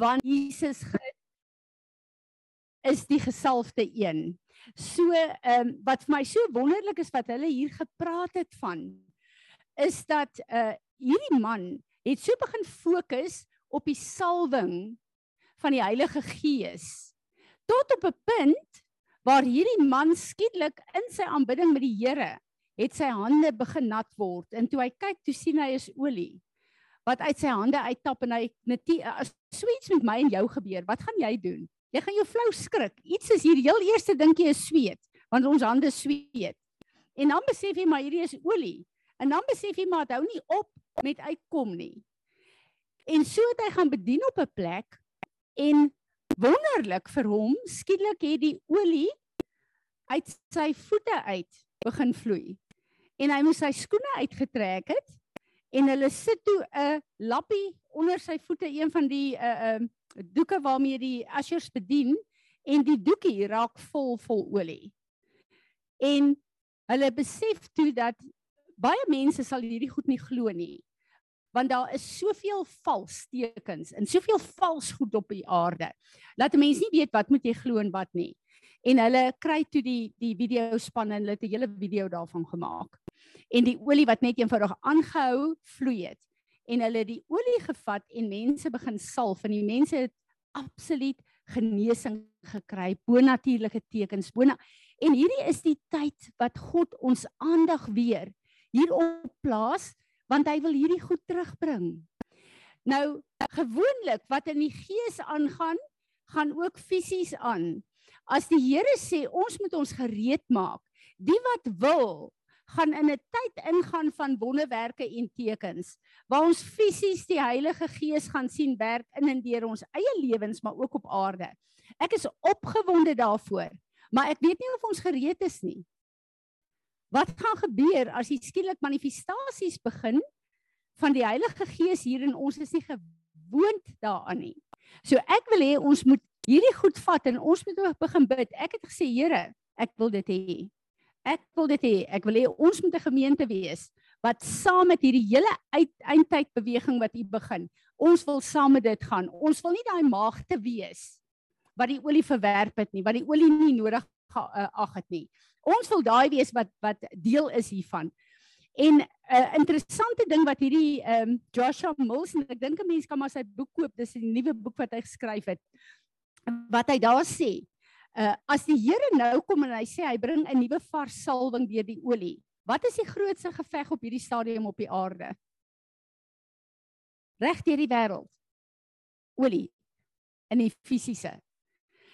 want Jesus is die gesalfde een. So ehm um, wat vir my so wonderlik is wat hulle hier gepraat het van is dat uh hierdie man het so begin fokus op die salwing van die Heilige Gees tot op 'n punt waar hierdie man skielik in sy aanbidding met die Here het sy hande begin nat word en toe hy kyk toe sien hy is olie wat uit sy hande uittap en hy as so iets met my en jou gebeur wat gaan jy doen Jy gaan jou flou skrik. Iets is hier heel eerste dink jy is sweet, want ons hande sweet. En dan besef jy maar hierdie is olie. En dan besef jy maar dit hou nie op met uitkom nie. En so het hy gaan bedien op 'n plek en wonderlik vir hom skielik het die olie uit sy voete uit begin vloei. En hy moes sy skoene uitgetrek het en hulle sit toe 'n lappie onder sy voete, een van die uh, 'n uh, doeke waarmee die ushers bedien en die doekie raak vol vol olie. En hulle besef toe dat baie mense sal hierdie goed nie glo nie. Want daar is soveel vals tekens en soveel vals goed op die aarde. Laat 'n mens nie weet wat moet jy glo en wat nie. En hulle kry toe die die video span en hulle het 'n hele video daarvan gemaak. En die olie wat net eenvoudig aangehou vloei het en hulle die olie gevat en mense begin salf en die mense het absoluut genesing gekry, bonatuurlike tekens, bona en hierdie is die tyd wat God ons aandag weer hier op plaas want hy wil hierdie goed terugbring. Nou gewoonlik wat in die gees aangaan, gaan ook fisies aan. As die Here sê ons moet ons gereed maak, die wat wil gaan in 'n tyd ingaan van wonderwerke en tekens waar ons fisies die Heilige Gees gaan sien werk in en deur ons eie lewens maar ook op aarde. Ek is opgewonde daarvoor, maar ek weet nie of ons gereed is nie. Wat gaan gebeur as hier skielik manifestasies begin van die Heilige Gees hier in ons is nie gewoond daaraan nie. So ek wil hê ons moet hierdie goed vat en ons moet begin bid. Ek het gesê Here, ek wil dit hê. Ek wil dit hê. Ek wil hê ons moet 'n gemeente wees wat saam met hierdie hele eindtyd beweging wat u begin. Ons wil saam met dit gaan. Ons wil nie daai maagte wees wat die olie verwerp het nie, wat die olie nie nodig uh, ag het nie. Ons wil daai wees wat wat deel is hiervan. En 'n uh, interessante ding wat hierdie ehm um, Joshua Mills en ek dink 'n mens kan maar sy boek koop, dis 'n nuwe boek wat hy geskryf het. Wat hy daar sê, Uh as die Here nou kom en hy sê hy bring 'n nuwe vars salwing deur die olie. Wat is die grootste geveg op hierdie stadium op die aarde? Reg deur die wêreld. Olie in die fisiese.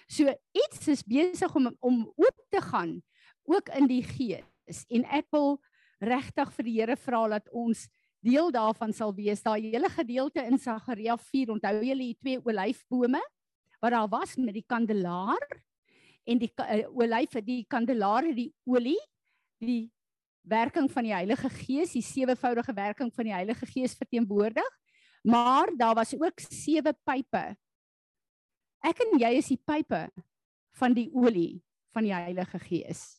So iets is besig om om oop te gaan ook in die gees en ek wil regtig vir die Here vra dat ons deel daarvan sal wees. Daai hele gedeelte in Sagaria 4, onthou julle die twee olyfbome wat daar was met die kandelaar en die uh, olyf die kandelaar die olie die werking van die Heilige Gees die sewevoudige werking van die Heilige Gees verteenwoordig. Maar daar was ook sewe pype. Ek en jy is die pype van die olie van die Heilige Gees.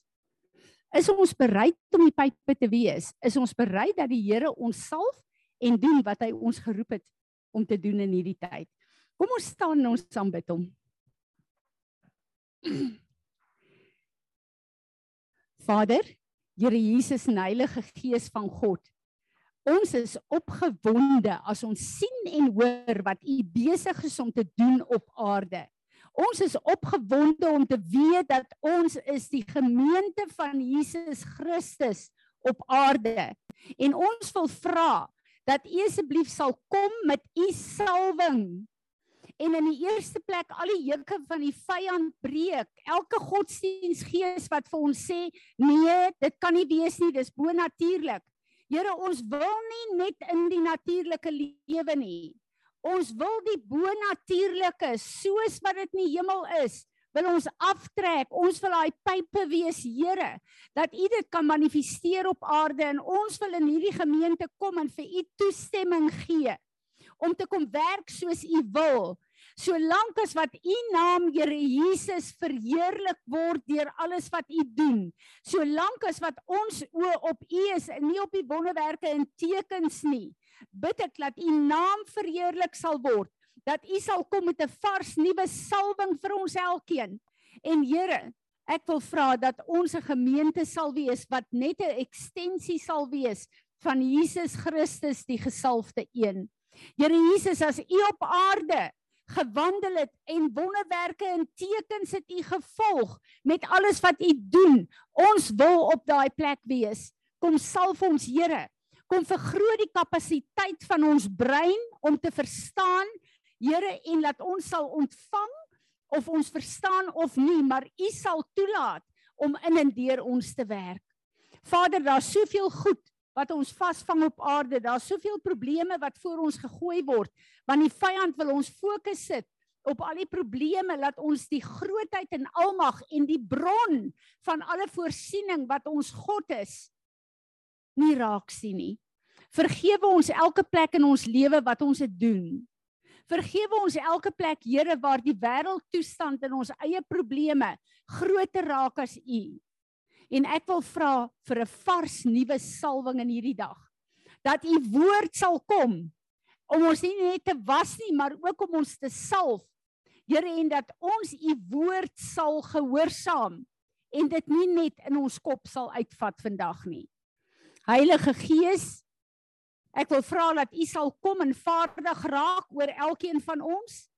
Is ons bereid om die pype te wees? Is ons bereid dat die Here ons salf en doen wat hy ons geroep het om te doen in hierdie tyd? Kom ons staan en ons aanbid hom Vader, Here Jesus en Heilige Gees van God. Ons is opgewonde as ons sien en hoor wat U besig is om te doen op aarde. Ons is opgewonde om te weet dat ons is die gemeente van Jesus Christus op aarde. En ons wil vra dat U asseblief sal kom met U salwing en in die eerste plek al die juke van die vyand breek. Elke godsdiensgees wat vir ons sê, nee, dit kan nie wees nie, dis bo-natuurlik. Here, ons wil nie net in die natuurlike lewe nie. Ons wil die bo-natuurlike soos wat dit in die hemel is, wil ons aftrek. Ons wil daai pype wees, Here, dat U dit kan manifesteer op aarde en ons wil in hierdie gemeente kom en vir U toestemming gee om te kom werk soos U wil solank as wat u naam Here Jesus verheerlik word deur alles wat u doen solank as wat ons oë op u is en nie op die wonderwerke en tekens nie bid ek dat u naam verheerlik sal word dat U sal kom met 'n vars nuwe salwing vir ons elkeen. En Here, ek wil vra dat ons 'n gemeente sal wees wat net 'n ekstensie sal wees van Jesus Christus die gesalfde een. Here Jesus, as U op aarde gewandel het en wonderwerke en tekens het U gevolg met alles wat U doen, ons wil op daai plek wees. Kom salf ons, Here. Kom vergroot die kapasiteit van ons brein om te verstaan, Here, en laat ons sal ontvang of ons verstaan of nie, maar U sal toelaat om in en deur ons te werk. Vader, daar's soveel goed wat ons vasvang op aarde. Daar's soveel probleme wat voor ons gegooi word, want die vyand wil ons fokus sit op al die probleme laat ons die grootheid en almag en die bron van alle voorsiening wat ons God is nie raak sien nie. Vergewe ons elke plek in ons lewe wat ons dit doen. Vergewe ons elke plek, Here, waar die wêreldtoestand en ons eie probleme groter raak as U. En ek wil vra vir 'n vars nuwe salwing in hierdie dag. Dat u woord sal kom om ons nie net te was nie, maar ook om ons te salf. Here en dat ons u woord sal gehoorsaam en dit nie net in ons kop sal uitvat vandag nie. Heilige Gees, ek wil vra dat u sal kom en vaardig raak oor elkeen van ons.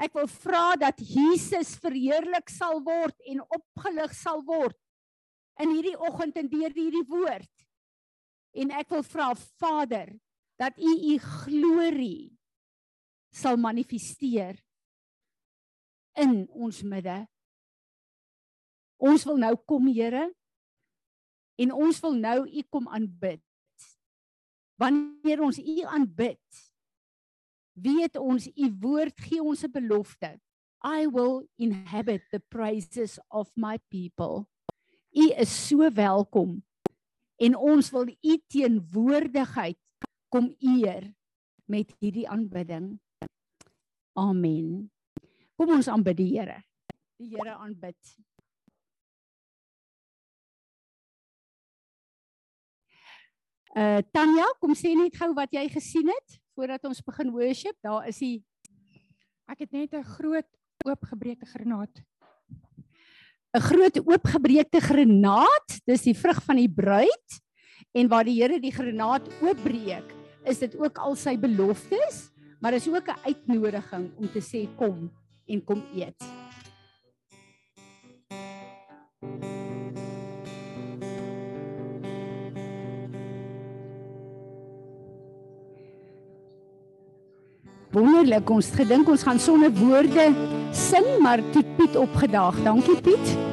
Ek wil vra dat Jesus verheerlik sal word en opgelig sal word in hierdie oggend en deur hierdie woord. En ek wil vra Vader dat U U glorie sal manifesteer in ons midde. Ons wil nou kom Here en ons wil nou U kom aanbid. Wanneer ons U aanbid, weet ons U woord gee ons 'n belofte. I will inhabit the praises of my people. U is so welkom en ons wil u teenwoordigheid kom eer met hierdie aanbidding. Amen. Kom ons aanbid die Here. Die Here aanbid. Uh Tanya, kom sê net gou wat jy gesien het voordat ons begin worship. Daar is hy. Ek het net 'n groot oopgebreekte granaat 'n groot oopgebreekte granaat, dis die vrug van die bruid en waar die Here die granaat oopbreek, is dit ook al sy beloftes, maar is ook 'n uitnodiging om te sê kom en kom eet. Wonderlik, ons gedink ons gaan sonder woorde sing, maar toe Piet opgedaag. Dankie Piet.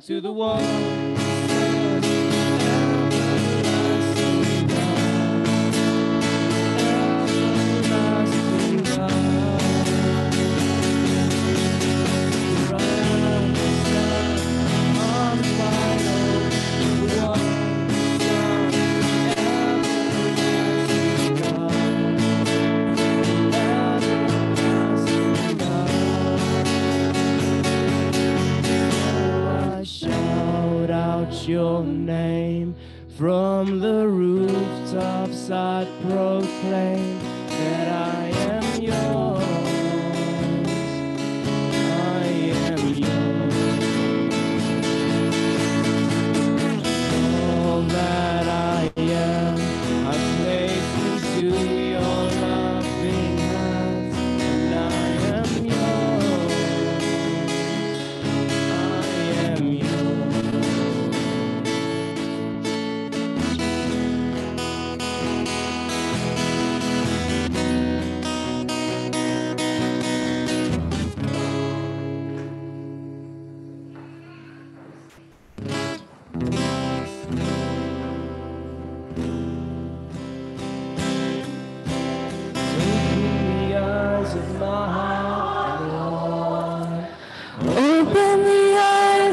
to the wall.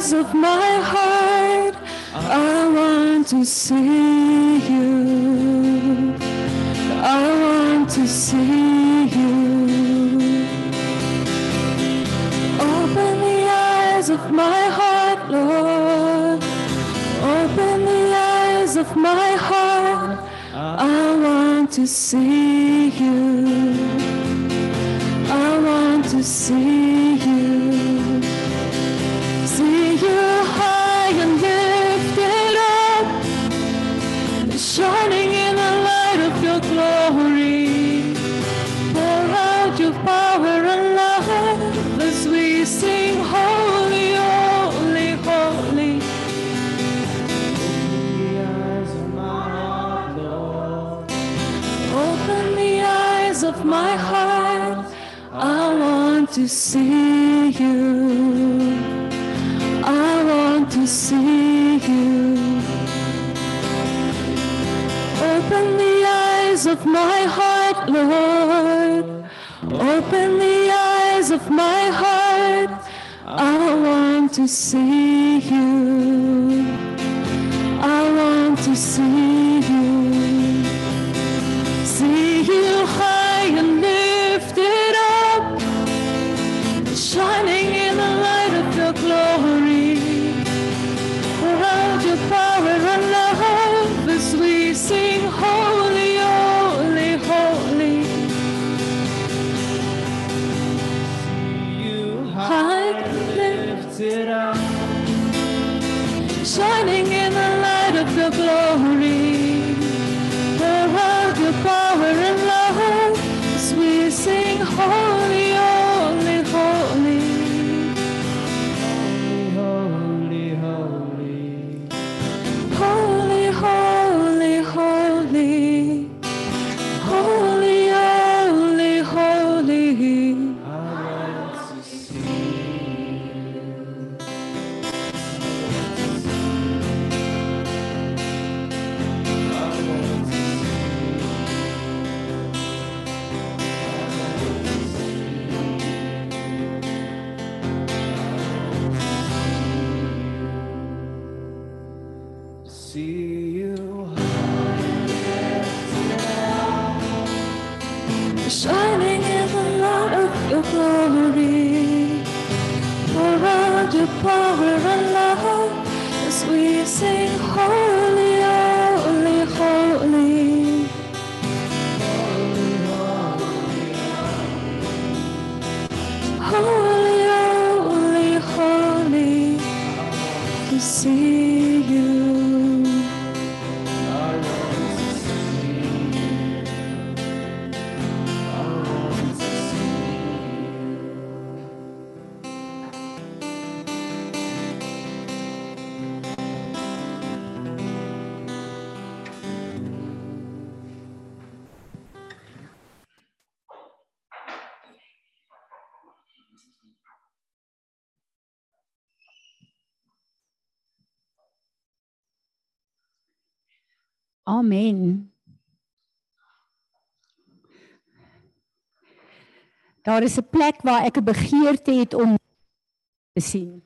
eyes of my heart, I want to see you. I want to see you. Open the eyes of my heart, Lord. Open the eyes of my heart, I want to see you. I want to see you. to see you. I want to see you. Open the eyes of my heart, Lord. Open the eyes of my heart. I want to see you. Daar is 'n plek waar ek 'n begeerte het om te sien.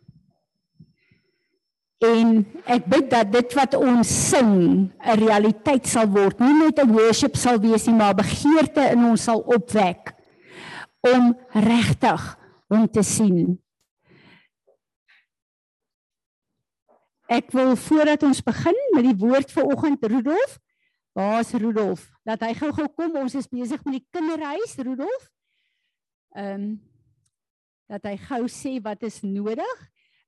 En ek bid dat dit wat ons sing 'n realiteit sal word, nie net 'n worship sal wees nie, maar begeerte in ons sal opwek om regtig hom te sien. Ek wil voordat ons begin met die woord vir oggend Rudolf, waar's Rudolf? Dat hy gou-gou kom, ons is besig met die kinderhuis Rudolf. Ehm um, dat hy gou sê wat is nodig.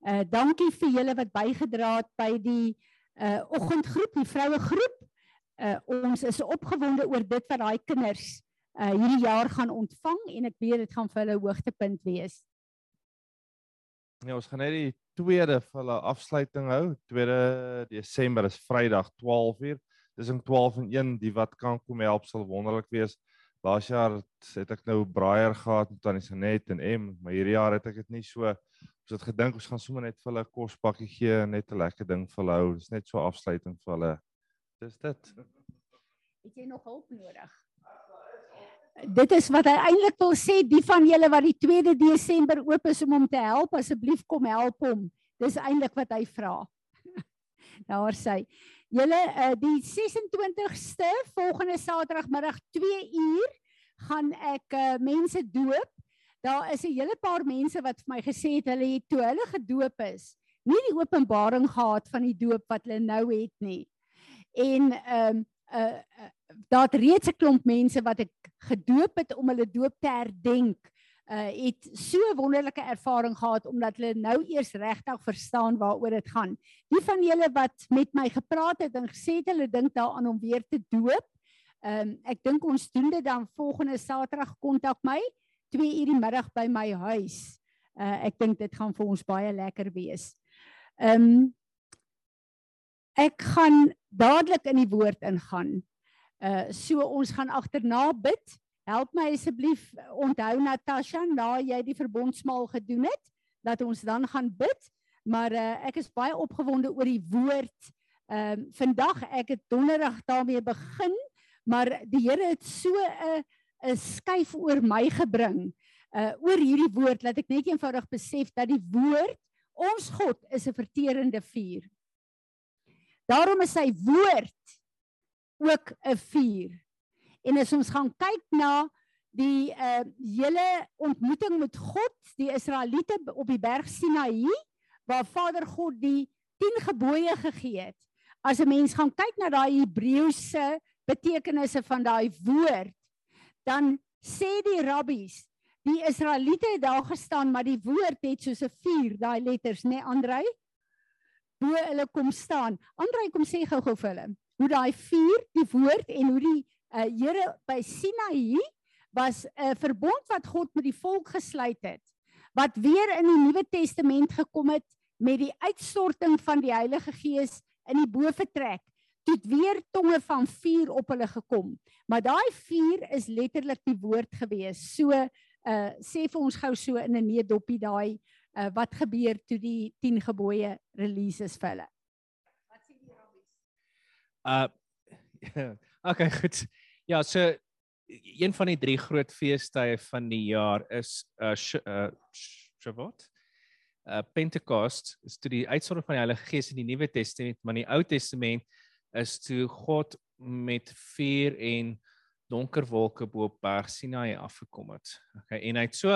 Uh dankie vir julle wat bygedra het by die uh oggendgroep, die vroue groep. Uh ons is opgewonde oor dit wat daai kinders uh hierdie jaar gaan ontvang en ek weet dit gaan vir hulle hoogtepunt wees. Ja, ons gaan net die tweede vir hulle afsluiting hou. 2 Desember is Vrydag 12uur. Dis om 12 en 1 die wat kan kom help sal wonderlik wees. Laas jaar het ek nou braaier gehad met Tannie Sanet en M, maar hierdie jaar het ek dit nie so ons het gedink ons gaan sommer net vir hulle 'n kospakkie gee, net 'n lekker ding vir hulle hou. Dis net so afsluiting vir hulle. Dis dit. Het jy nog hulp nodig? Dit is wat hy eintlik wil sê, die van julle wat die 2de Desember oop is om hom te help, asseblief kom help hom. Dis eintlik wat hy vra. Daar sê Julle uh, die 26ste volgende Saterdagmiddag 2 uur gaan ek uh, mense doop. Daar is 'n hele paar mense wat vir my gesê het hulle het toe hulle gedoop is, nie die openbaring gehad van die doop wat hulle nou het nie. En ehm um, uh, uh daar het reeds 'n klomp mense wat ek gedoop het om hulle doop te herdenk uh het so wonderlike ervaring gehad omdat hulle nou eers regtig verstaan waaroor dit gaan. Die van julle wat met my gepraat het en gesê het hulle dink daaraan om weer te doop. Ehm um, ek dink ons doen dit dan volgende Saterdag kontak my 2 uur die middag by my huis. Uh ek dink dit gaan vir ons baie lekker wees. Ehm um, ek gaan dadelik in die woord ingaan. Uh so ons gaan agterna bid. Help my asseblief onthou Natasha na jy die verbondsmaal gedoen het dat ons dan gaan bid. Maar uh, ek is baie opgewonde oor die woord. Ehm um, vandag ek het donderdag daarmee begin, maar die Here het so 'n 'n skuif oor my gebring uh oor hierdie woord dat ek net eenvoudig besef dat die woord ons God is 'n verterende vuur. Daarom is sy woord ook 'n vuur. En as ons gaan kyk na die uh hele ontmoeting met God, die Israeliete op die berg Sinaï waar Vader God die 10 gebooie gegee het. As 'n mens gaan kyk na daai Hebreëse betekenisse van daai woord, dan sê die rabbies, die Israeliete het daar gestaan, maar die woord het soos 'n vuur, daai letters, nê, nee, Andrei? Bo hulle kom staan. Andrei kom sê gou-gou vir hulle hoe daai vuur, die woord en hoe die uh Here by Sinaï was 'n verbond wat God met die volk gesluit het wat weer in die Nuwe Testament gekom het met die uitstorting van die Heilige Gees in die boefretrek toe weer tonge van vuur op hulle gekom. Maar daai vuur is letterlik die woord gewees. So uh sê vir ons gou so in 'n needoppie daai uh wat gebeur toe die 10 gebooie releases vir hulle. Wat sê die rabbies Uh okay, goed. Ja, so een van die drie groot feestyde van die jaar is uh, sh uh Shavuot. uh Pentecost is toe die uitsondering van die Heilige Gees in die Nuwe Testament, maar in die Ou Testament is toe God met vuur en donker wolke bo op Berg Sinai afgekom het. Okay, en hy het so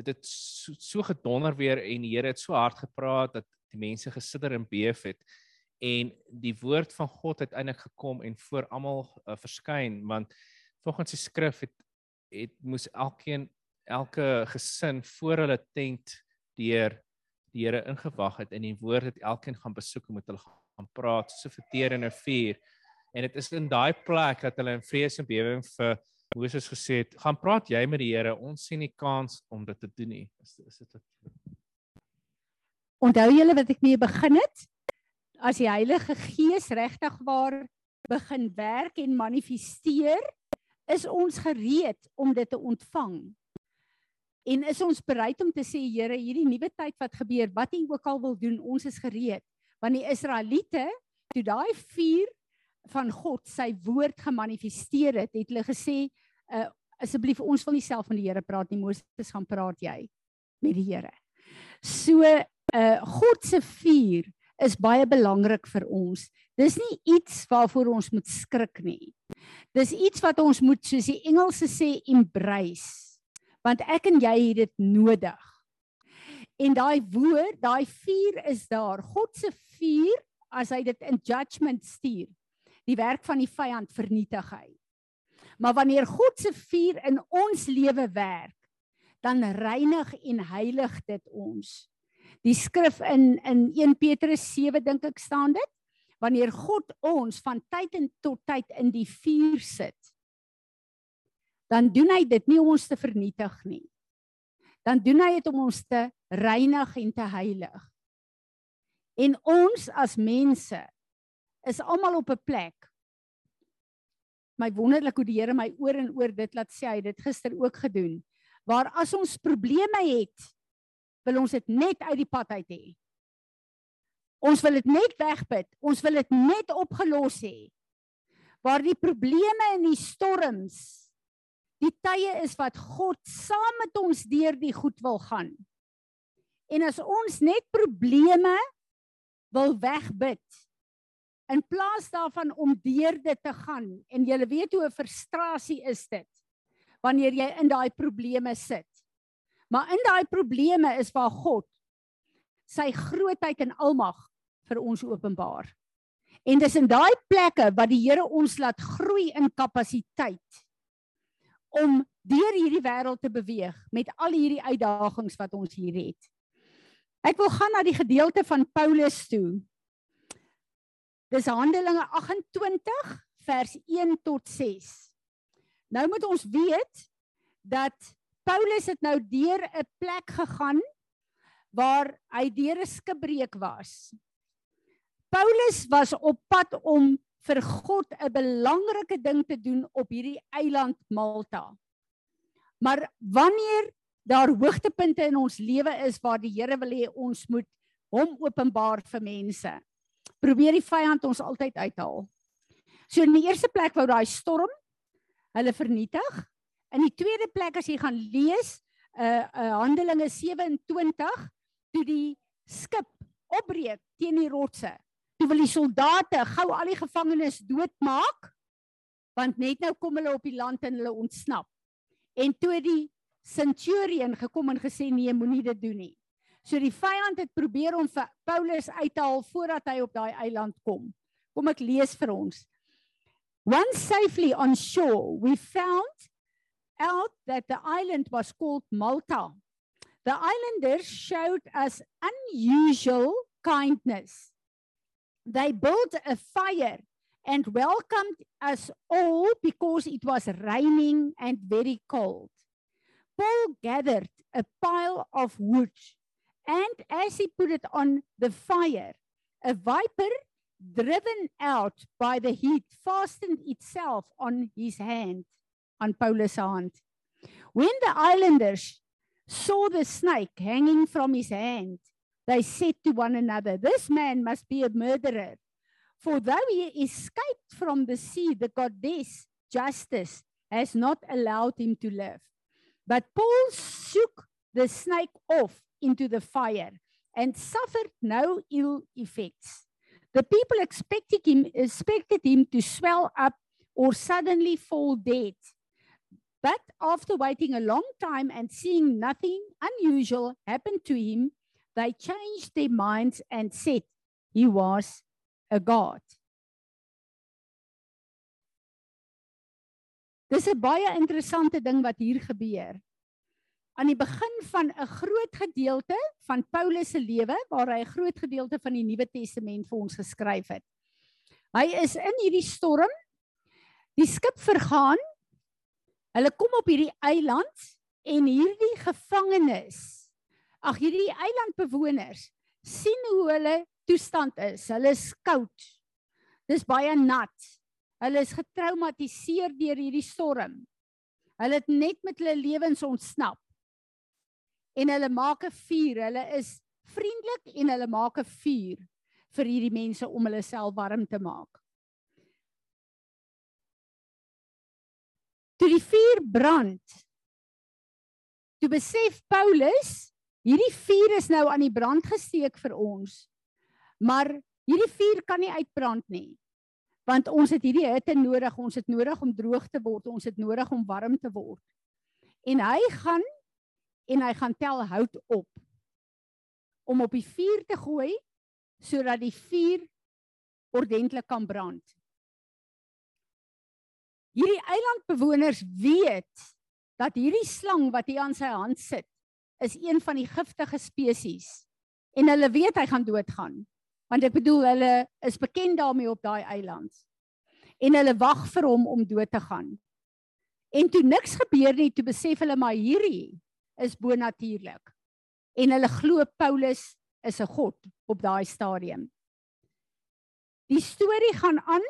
dit het so, so gedonder weer en die Here het so hard gepraat dat die mense gesidder en beef het en die woord van God het eintlik gekom en voor almal uh, verskyn want volgens die skrif het het moes elkeen elke gesin voor hulle tent deur die Here ingewag het en die woord het elkeen gaan besoek en met hulle gaan praat so verteer in 'n vuur. En dit is in daai plek dat hulle in vrees en bewering vir Moses gesê het gaan praat jy met die Here? Ons sien nie kans om dit te doen nie. Is is dit Onthou julle wat ek mee begin het? As die Heilige Gees regtig waar begin werk en manifesteer, is ons gereed om dit te ontvang. En is ons bereid om te sê Here, hierdie nuwe tyd wat gebeur, wat U ook al wil doen, ons is gereed. Want die Israeliete, toe daai vuur van God sy woord gemanifesteer het, het hulle gesê, uh, asseblief ons wil nie self met die Here praat nie, Moses gaan praat jy met die Here. So uh God se vuur is baie belangrik vir ons. Dis nie iets waarvoor ons moet skrik nie. Dis iets wat ons moet soos die Engelse sê embrace. Want ek en jy het dit nodig. En daai woord, daai vuur is daar. God se vuur as hy dit in judgment stuur, die werk van die vyand vernietig hy. Maar wanneer God se vuur in ons lewe werk, dan reinig en heilig dit ons die skrif in in 1 Petrus 7 dink ek staan dit wanneer God ons van tyd en tot tyd in die vuur sit dan doen hy dit nie om ons te vernietig nie. Dan doen hy dit om ons te reinig en te heilig. En ons as mense is almal op 'n plek. My wonderlik hoe die Here my oor en oor dit laat sê hy het dit gister ook gedoen waar as ons probleme het wil ons dit net uit die pad uit hê. Ons wil dit net wegbid. Ons wil dit net opgelos hê. Waar die probleme en die storms die tye is wat God saam met ons deur die goed wil gaan. En as ons net probleme wil wegbid in plaas daarvan om deur dit te gaan en jy weet hoe 'n frustrasie is dit wanneer jy in daai probleme sit. Maar in daai probleme is waar God sy grootheid en almag vir ons openbaar. En dis in daai plekke wat die Here ons laat groei in kapasiteit om deur hierdie wêreld te beweeg met al hierdie uitdagings wat ons hier het. Ek wil gaan na die gedeelte van Paulus toe. Dis Handelinge 28 vers 1 tot 6. Nou moet ons weet dat Paulus het nou deur 'n plek gegaan waar hy deur 'n skipbreek was. Paulus was op pad om vir God 'n belangrike ding te doen op hierdie eiland Malta. Maar wanneer daar hoogtepunte in ons lewe is waar die Here wil hê ons moet hom openbaar vir mense, probeer die vyand ons altyd uithaal. So in die eerste plek wou daai storm hulle vernietig In die tweede plek as jy gaan lees uh, uh Handelinge 27 toe die skip opbreek teen die rotse. Toe wil die soldate gou al die gevangenes doodmaak want net nou kom hulle op die land en hulle ontsnap. En toe die centurion gekom en gesê nee, moenie dit doen nie. So die vyand het probeer om vir Paulus uit te haal voordat hy op daai eiland kom. Kom ek lees vir ons. Once safely on shore, we found out that the island was called Malta. The islanders showed us unusual kindness. They built a fire and welcomed us all because it was raining and very cold. Paul gathered a pile of wood, and as he put it on the fire, a viper, driven out by the heat, fastened itself on his hand. Aan Paulus hand. When the islanders saw the snake hanging from his hand, they said to one another, This man must be a murderer. For though he escaped from the sea, the goddess justice has not allowed him to live. But Paul shook the snake off into the fire and suffered no ill effects. The people expected him, expected him to swell up or suddenly fall dead. But after waiting a long time and seeing nothing unusual happen to him, they changed their minds and said he was a god. Dis 'n baie interessante ding wat hier gebeur. Aan die begin van 'n groot gedeelte van Paulus se lewe waar hy 'n groot gedeelte van die Nuwe Testament vir ons geskryf het. Hy is in hierdie storm. Die skip vergaan. Hulle kom op hierdie eiland en hierdie gevangenes, ag hierdie eilandbewoners sien hoe hulle toestand is. Hulle is koud. Dis baie nat. Hulle is getraumatiseer deur hierdie storm. Hulle het net met hulle lewens ontsnap. En hulle maak 'n vuur. Hulle is vriendelik en hulle maak 'n vuur vir hierdie mense om hulle self warm te maak. Die vuur brand, toe besef Paulus, hierdie vuur is nou aan die brand gesteek vir ons. Maar hierdie vuur kan nie uitbrand nie want ons het hierdie hitte nodig, ons het nodig om droog te word, ons het nodig om warm te word. En hy gaan en hy gaan tel hout op om op die vuur te gooi sodat die vuur ordentlik kan brand. Hierdie eilandbewoners weet dat hierdie slang wat hier aan sy hand sit is een van die giftige spesies en hulle weet hy gaan doodgaan want ek bedoel hulle is bekend daarmee op daai eiland. En hulle wag vir hom om dood te gaan. En toe niks gebeur nie, toe besef hulle maar hierdie is bonatuurlik. En hulle glo Paulus is 'n god op daai stadium. Die storie gaan aan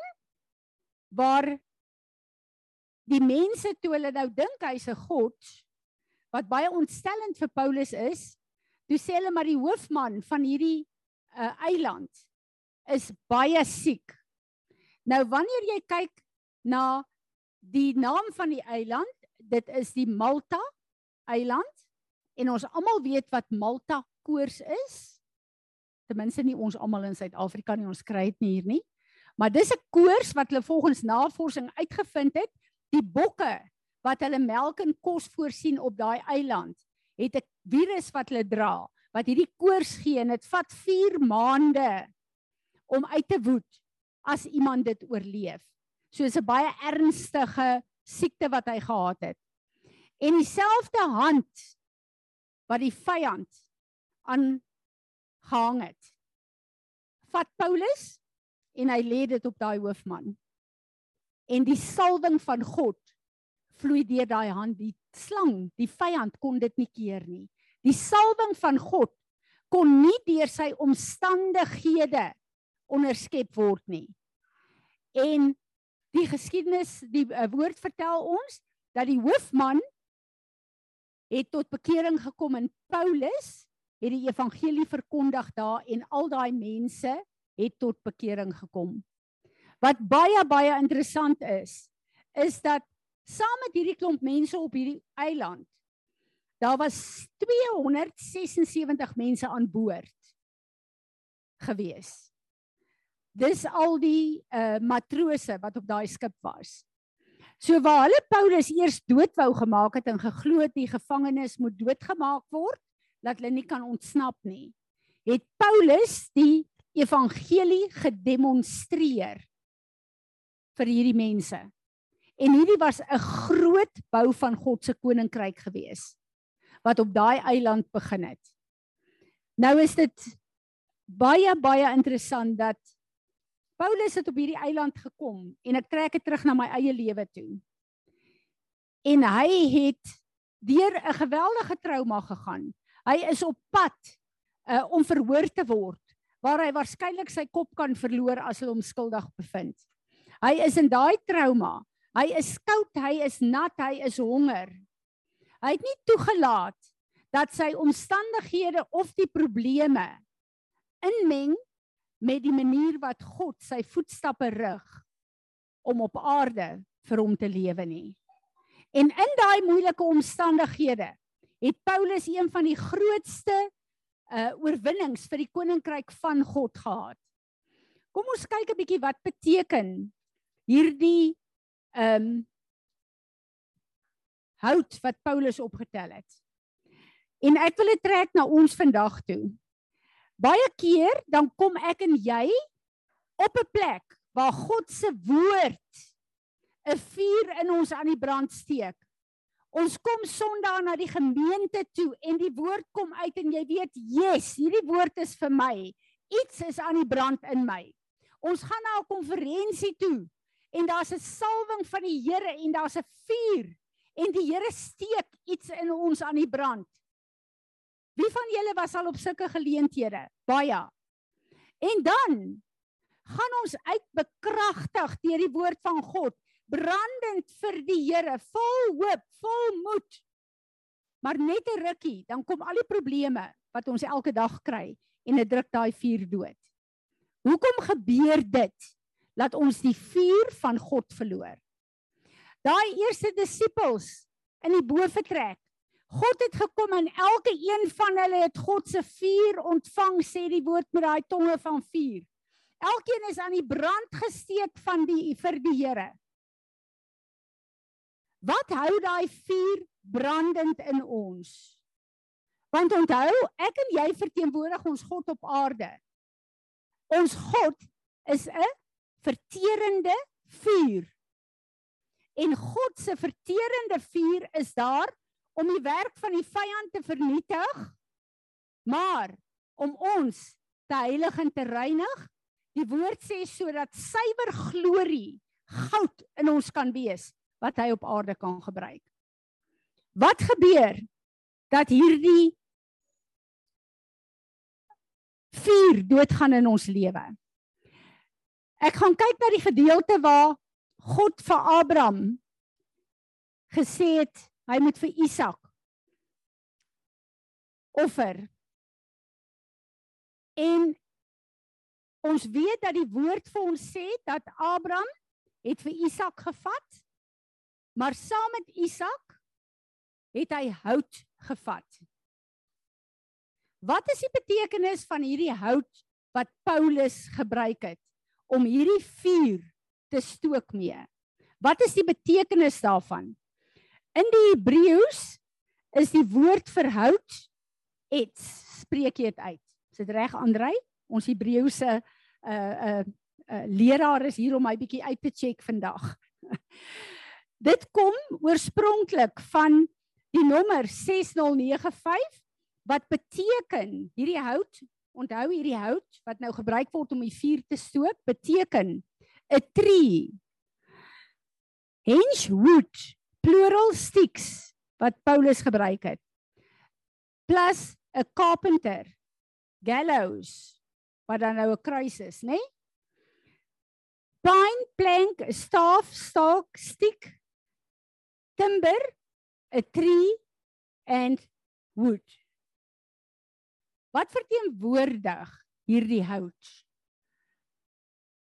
waar die mense toe hulle nou dink hy's 'n god wat baie ontstellend vir Paulus is, toe sê hulle maar die hoofman van hierdie uh, eiland is baie siek. Nou wanneer jy kyk na die naam van die eiland, dit is die Malta eiland en ons almal weet wat Malta koors is. Ten minste nie ons almal in Suid-Afrika nie, ons kry dit nie hier nie. Maar dis 'n koors wat hulle volgens navorsing uitgevind het, die bokke wat hulle melk en kos voorsien op daai eiland, het 'n virus wat hulle dra wat hierdie koors gee en dit vat 4 maande om uit te woed as iemand dit oorleef. So is 'n baie ernstige siekte wat hy gehad het. En dieselfde hand wat die vyand aan gehang het. Vat Paulus en hy lê dit op daai hoofman. En die salwing van God vloei deur daai hand. Die slang, die vyand kon dit nie keer nie. Die salwing van God kon nie deur sy omstandighede onderskep word nie. En die geskiedenis, die uh, woord vertel ons dat die hoofman het tot bekering gekom en Paulus het die evangelie verkondig daar en al daai mense het tot bekering gekom. Wat baie baie interessant is, is dat saam met hierdie klomp mense op hierdie eiland Daar was 276 mense aan boord gewees. Dis al die uh matrose wat op daai skip was. So waar hulle Paulus eers dood wou gemaak het en geglo het die gevangenes moet doodgemaak word dat hulle nie kan ontsnap nie, het Paulus die evangelie gedemonstreer vir hierdie mense. En hierdie was 'n groot bou van God se koninkryk geweest wat op daai eiland begin het. Nou is dit baie baie interessant dat Paulus het op hierdie eiland gekom en ek trek dit terug na my eie lewe toe. En hy het deur 'n geweldige trauma gegaan. Hy is op pad uh, om verhoor te word waar hy waarskynlik sy kop kan verloor as hulle hom skuldig bevind. Hy is in daai trauma. Hy is koud, hy is nat, hy is honger. Hy het nie toegelaat dat sy omstandighede of die probleme inmeng met die manier wat God sy voetstappe rig om op aarde vir hom te lewe nie. En in daai moeilike omstandighede het Paulus een van die grootste uh oorwinnings vir die koninkryk van God gehad. Kom ons kyk 'n bietjie wat beteken hierdie ehm um, hout wat Paulus opgetel het. En ek wil dit trek na ons vandag toe. Baie keer dan kom ek en jy op 'n plek waar God se woord 'n vuur in ons aan die brand steek. Ons kom Sondag na die gemeente toe en die woord kom uit en jy weet, "Yes, hierdie woord is vir my. Iets is aan die brand in my." Ons gaan na 'n konferensie toe en daar's 'n salwing van die Here en daar's 'n vuur en die Here steek iets in ons aan die brand. Wie van julle was al op sulke geleenthede? Baie. En dan gaan ons uit bekragtig deur die woord van God, brandend vir die Here, vol hoop, vol moed. Maar net 'n rukkie, dan kom al die probleme wat ons elke dag kry en dit druk daai vuur dood. Hoekom gebeur dit? Laat ons die vuur van God verloor. Daai eerste disippels in die boefretrek. God het gekom en elke een van hulle het God se vuur ontvang, sê die woord met daai tonge van vuur. Elkeen is aan die brand gesteek van die vir die Here. Wat hou daai vuur brandend in ons? Want onthou, ek en jy verteenwoordig ons God op aarde. Ons God is 'n verterende vuur. En God se verterende vuur is daar om die werk van die vyand te vernietig, maar om ons te heilig en te reinig. Die woord sê sodat suiwer glorie goud in ons kan wees wat hy op aarde kan gebruik. Wat gebeur dat hierdie vuur doodgaan in ons lewe? Ek gaan kyk na die gedeelte waar God vir Abraham gesê het hy moet vir Isak offer. En ons weet dat die woord vir ons sê dat Abraham het vir Isak gevat, maar saam met Isak het hy hout gevat. Wat is die betekenis van hierdie hout wat Paulus gebruik het om hierdie vuur te stook mee? Wat is die betekenis daarvan? In die Hebreëus is die woord vir hout ets, spreek jy dit uit. Is dit reg Andrei? Ons Hebreëse uh uh uh leraar is hier om my bietjie uit te check vandag. dit kom oorspronklik van die nommer 6095 wat beteken hierdie hout, onthou hierdie hout wat nou gebruik word om die vuur te stook, beteken 'n tree. Hench wood, plural sticks wat Paulus gebruik het. Plus 'n carpenter, gallows wat dan nou 'n kruis is, né? Nee? Pine plank, staff, stalk, stick, timber, a tree and wood. Wat verteenwoordig hierdie hout?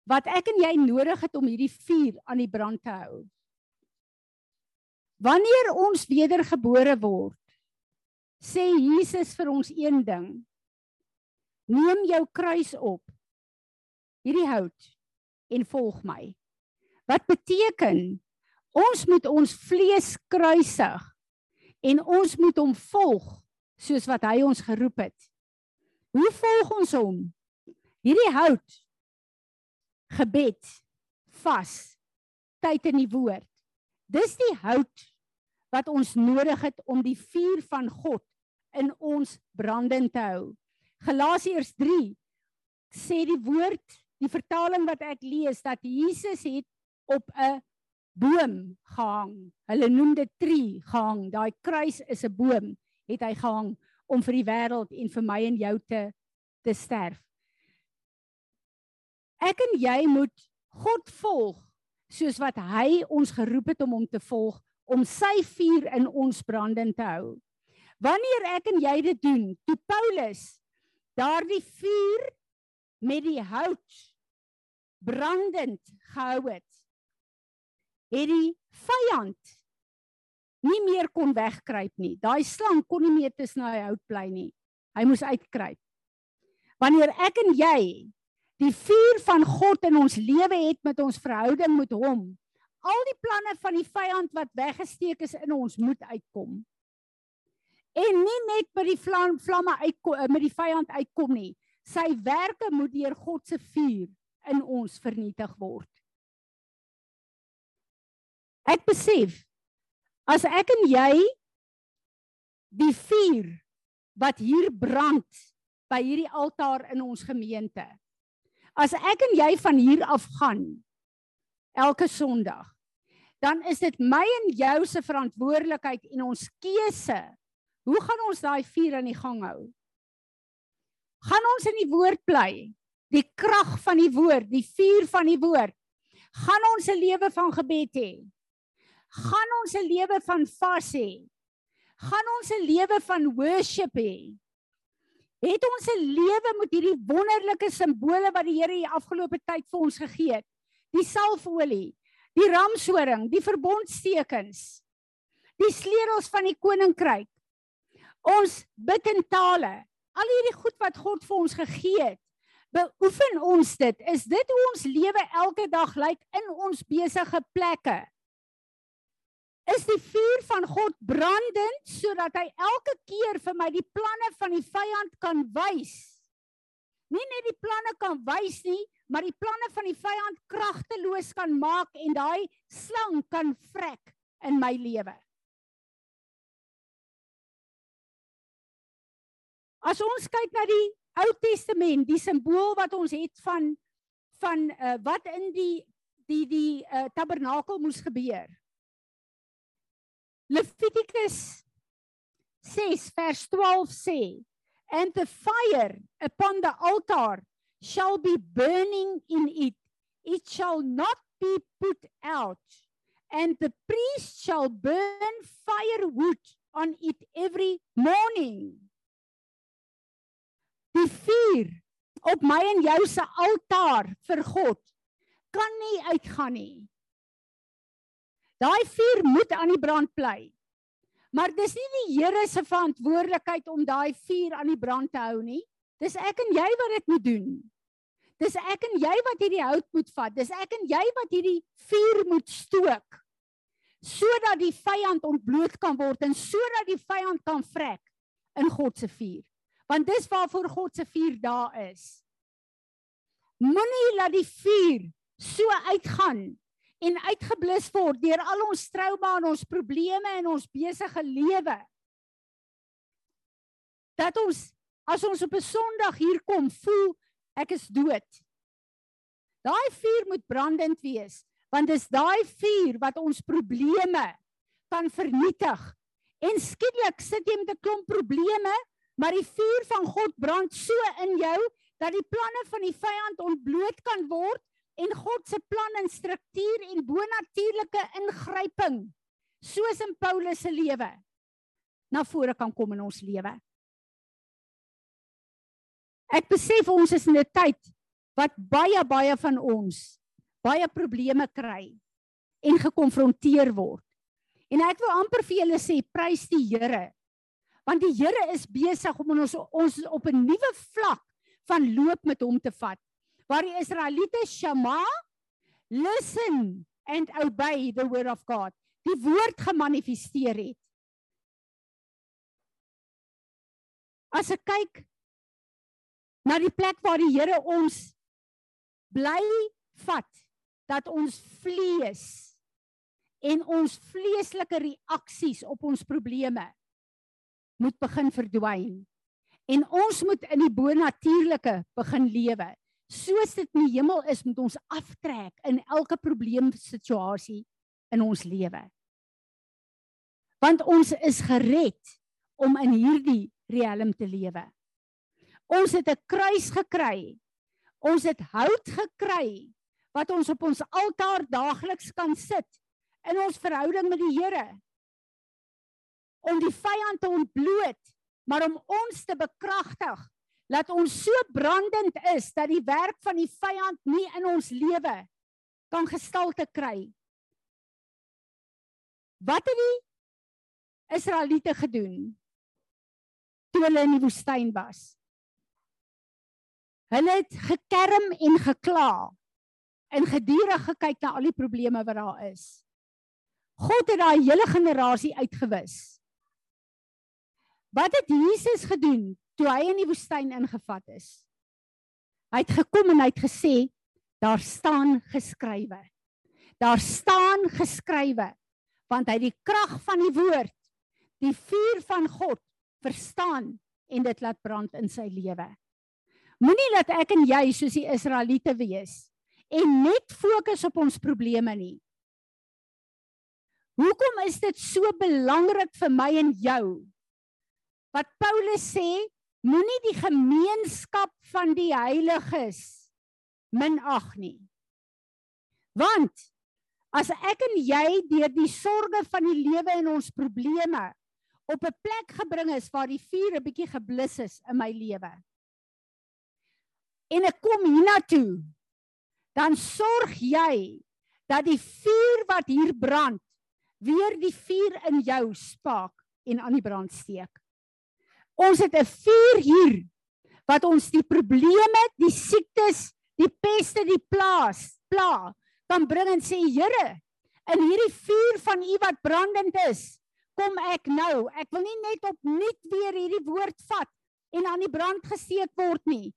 Wat ek en jy nodig het om hierdie vuur aan die brand te hou. Wanneer ons wedergebore word, sê Jesus vir ons een ding. Neem jou kruis op. Hierdie hout en volg my. Wat beteken ons moet ons vlees kruisig en ons moet hom volg soos wat hy ons geroep het. Hoe volg ons hom? Hierdie hout gebed, vas, tyd in die woord. Dis die hout wat ons nodig het om die vuur van God in ons brandend te hou. Galasiërs 3 sê die woord, die vertaling wat ek lees dat Jesus het op 'n boom gehang. Hulle noem dit tree gehang. Daai kruis is 'n boom, het hy gehang om vir die wêreld en vir my en jou te te sterf. Ek en jy moet God volg soos wat hy ons geroep het om hom te volg om sy vuur in ons brandend te hou. Wanneer ek en jy dit doen, toe Paulus daardie vuur met die hout brandend gehou het, het die vyand nie meer kon wegkruip nie. Daai slang kon nie meer tussen daai hout bly nie. Hy moes uitkruip. Wanneer ek en jy die vuur van God in ons lewe het met ons verhouding met hom, al die planne van die vyand wat weggesteek is in ons moet uitkom. En nie net by die vlam, vlamme uitkom met die vyand uitkom nie. Sy werke moet deur God se vuur in ons vernietig word. Ek besef as ek en jy die vuur wat hier brand by hierdie altaar in ons gemeente. As ek en jy van hier af gaan elke Sondag, dan is dit my en jou se verantwoordelikheid en ons keuse. Hoe gaan ons daai vuur aan die gang hou? Gaan ons in die woord bly? Die krag van die woord, die vuur van die woord. Gaan ons 'n lewe van gebed hê? Gaan ons 'n lewe van vas hê? Gaan ons 'n lewe van worship hê? Het ons 'n lewe met hierdie wonderlike simbole wat die Here hier afgelope tyd vir ons gegee het? Die salfolie, die ramshoring, die verbondstekens, die sleutels van die koninkryk. Ons bid in tale. Al hierdie goed wat God vir ons gegee het, beoefen ons dit. Is dit hoe ons lewe elke dag lyk in ons besige plekke? Is die vuur van God brandend sodat hy elke keer vir my die planne van die vyand kan wys. Nie net die planne kan wys nie, maar die planne van die vyand kragteloos kan maak en daai slang kan vrek in my lewe. As ons kyk na die Ou Testament, die simbool wat ons het van van uh, wat in die die die uh, tabernakel moes gebeur. Leviticus 6 vers 12 sê, and the fire upon the altar shall be burning in it. It shall not be put out. And the priest shall burn firewood on it every morning. Die vuur op my en jou se altaar vir God kan nie uitgaan nie. Daai vuur moet aan die brand bly. Maar dis nie die Here se verantwoordelikheid om daai vuur aan die brand te hou nie. Dis ek en jy wat dit moet doen. Dis ek en jy wat hierdie hout moet vat. Dis ek en jy wat hierdie vuur moet stook sodat die vyand ontbloot kan word en sodat die vyand kan vrek in God se vuur. Want dis waarvoor God se vuur daar is. Moenie laat die vuur so uitgaan en uitgeblus word deur al ons trauma en ons probleme in ons besige lewe. Dat ons as ons op 'n Sondag hier kom, voel ek is dood. Daai vuur moet brandend wees, want dis daai vuur wat ons probleme kan vernietig. En skielik sit jy met 'n klomp probleme, maar die vuur van God brand so in jou dat die planne van die vyand ontbloot kan word en God se plan en struktuur en bonatuurlike ingryping soos in Paulus se lewe na vore kan kom in ons lewe. Ek besef ons is in 'n tyd wat baie baie van ons baie probleme kry en gekonfronteer word. En ek wil amper vir julle sê prys die Here. Want die Here is besig om ons ons op 'n nuwe vlak van loop met hom te vat waar die Israeliete Shema listen and obey the word of God. Die woord gemanifesteer het. As ek kyk na die plek waar die Here ons bly vat dat ons vlees en ons vleeslike reaksies op ons probleme moet begin verdwyn en ons moet in die bonatuurlike begin lewe soos dit in die hemel is, moet ons aftrek in elke probleemsituasie in ons lewe. Want ons is gered om in hierdie riem te lewe. Ons het 'n kruis gekry. Ons het hout gekry wat ons op ons altaar daagliks kan sit in ons verhouding met die Here. Om die vyand te ontbloot, maar om ons te bekragtig laat ons so brandend is dat die werk van die vyand nie in ons lewe kan gestalte kry. Wat het die Israeliete gedoen toe hulle in die woestyn was? Hulle het gekerm en gekla en gedurig gekyk na al die probleme wat daar is. God het daai hele generasie uitgewis. Wat het Jesus gedoen toe hy in die woestyn ingevat is? Hy het gekom en hy het gesê daar staan geskrywe. Daar staan geskrywe want hy die krag van die woord, die vuur van God verstaan en dit laat brand in sy lewe. Moenie dat ek en jy soos die Israeliete wees en net fokus op ons probleme nie. Hoekom is dit so belangrik vir my en jou? Wat Paulus sê, moenie die gemeenskap van die heiliges minag nie. Want as ek en jy deur die sorges van die lewe en ons probleme op 'n plek gebring is waar die vuur 'n bietjie geblus is in my lewe. En ek kom hiernatoe, dan sorg jy dat die vuur wat hier brand weer die vuur in jou spaak en aan die brand steek. Ons het 'n vuur hier wat ons die probleme, die siektes, die peste, die plaas, pla kan bring en sê Here, in hierdie vuur van U wat brandend is, kom ek nou. Ek wil nie net opnuut weer hierdie woord vat en aan die brand gesteek word nie.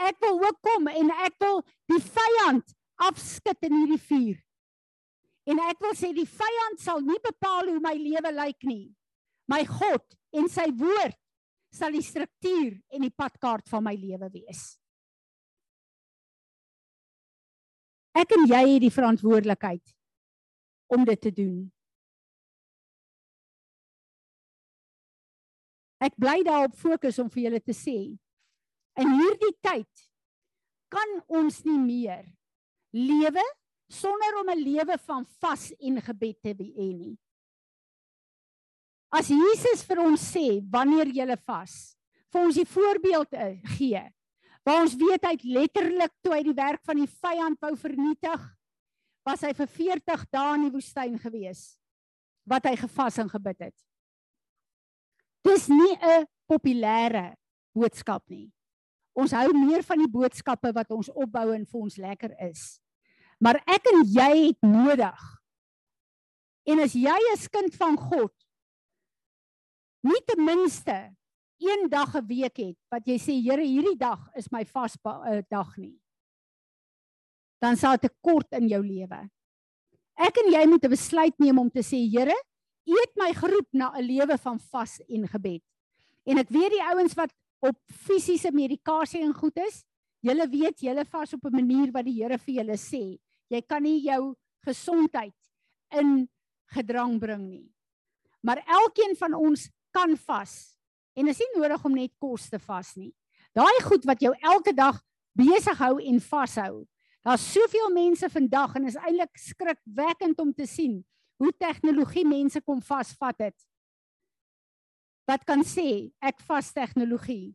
Ek wil ook kom en ek wil die vyand afskud in hierdie vuur. En ek wil sê die vyand sal nie bepaal hoe my lewe lyk nie. My God en sy woord sal die struktuur en die padkaart van my lewe wees. Ek en jy het die verantwoordelikheid om dit te doen. Ek bly daarop fokus om vir julle te sê in hierdie tyd kan ons nie meer lewe sonder om 'n lewe van vas en gebed te hê nie. As Jesus vir ons sê wanneer jy vas, vir ons die voorbeeld eh, gee, waar ons weet hy letterlik toe hy die werk van die vyand wou vernietig, was hy vir 40 dae in die woestyn gewees wat hy gevas en gebid het. Dis nie 'n populêre boodskap nie. Ons hou meer van die boodskappe wat ons opbou en vir ons lekker is. Maar ek en jy het nodig. En as jy 'n kind van God nie ten minste een dag 'n week het wat jy sê Here hierdie dag is my vas uh, dag nie. Dan sal dit kort in jou lewe. Ek en jy moet 'n besluit neem om te sê Here, U het my geroep na 'n lewe van vas en gebed. En ek weet die ouens wat op fisiese medikasie en goed is, julle weet julle vas op 'n manier wat die Here vir julle sê. Jy kan nie jou gesondheid in gedrang bring nie. Maar elkeen van ons kan vas. En is nie nodig om net kos te vas nie. Daai goed wat jou elke dag besig hou en vashou. Daar's soveel mense vandag en is eintlik skrikwekkend om te sien hoe tegnologie mense kom vasvat het. Wat kan sê ek vas tegnologie.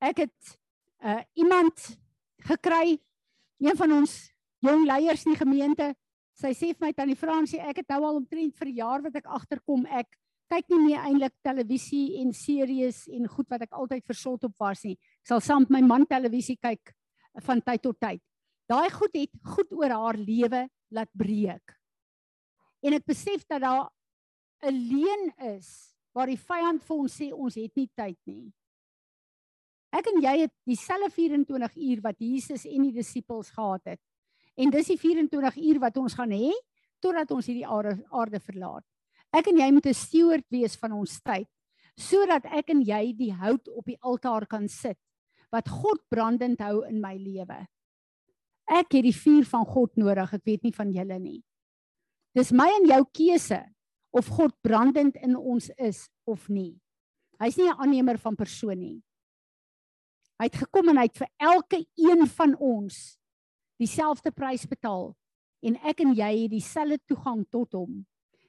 Ek het uh iemand gekry een van ons jong leiers in die gemeente. Sy sê vir my tannie Fransie, ek het nou al omtrent vir jaar wat ek agterkom ek kyk nie meer eintlik televisie en series en goed wat ek altyd versot op was nie. Ek sal saam met my man televisie kyk van tyd tot tyd. Daai goed het goed oor haar lewe laat breek. En ek besef dat daar 'n leuen is waar die vyand vir ons sê ons het nie tyd nie. Ek en jy het dieselfde 24 uur wat Jesus en die disippels gehad het. En dis die 24 uur wat ons gaan hê totdat ons hierdie aarde, aarde verlaat. Ek en jy moet 'n steward wees van ons tyd sodat ek en jy die hout op die altaar kan sit wat God brandend hou in my lewe. Ek het die vuur van God nodig, ek weet nie van julle nie. Dis my en jou keuse of God brandend in ons is of nie. Hy's nie 'n aannemer van persoon nie. Hy het gekom en hy het vir elke een van ons dieselfde prys betaal en ek en jy het dieselfde toegang tot hom.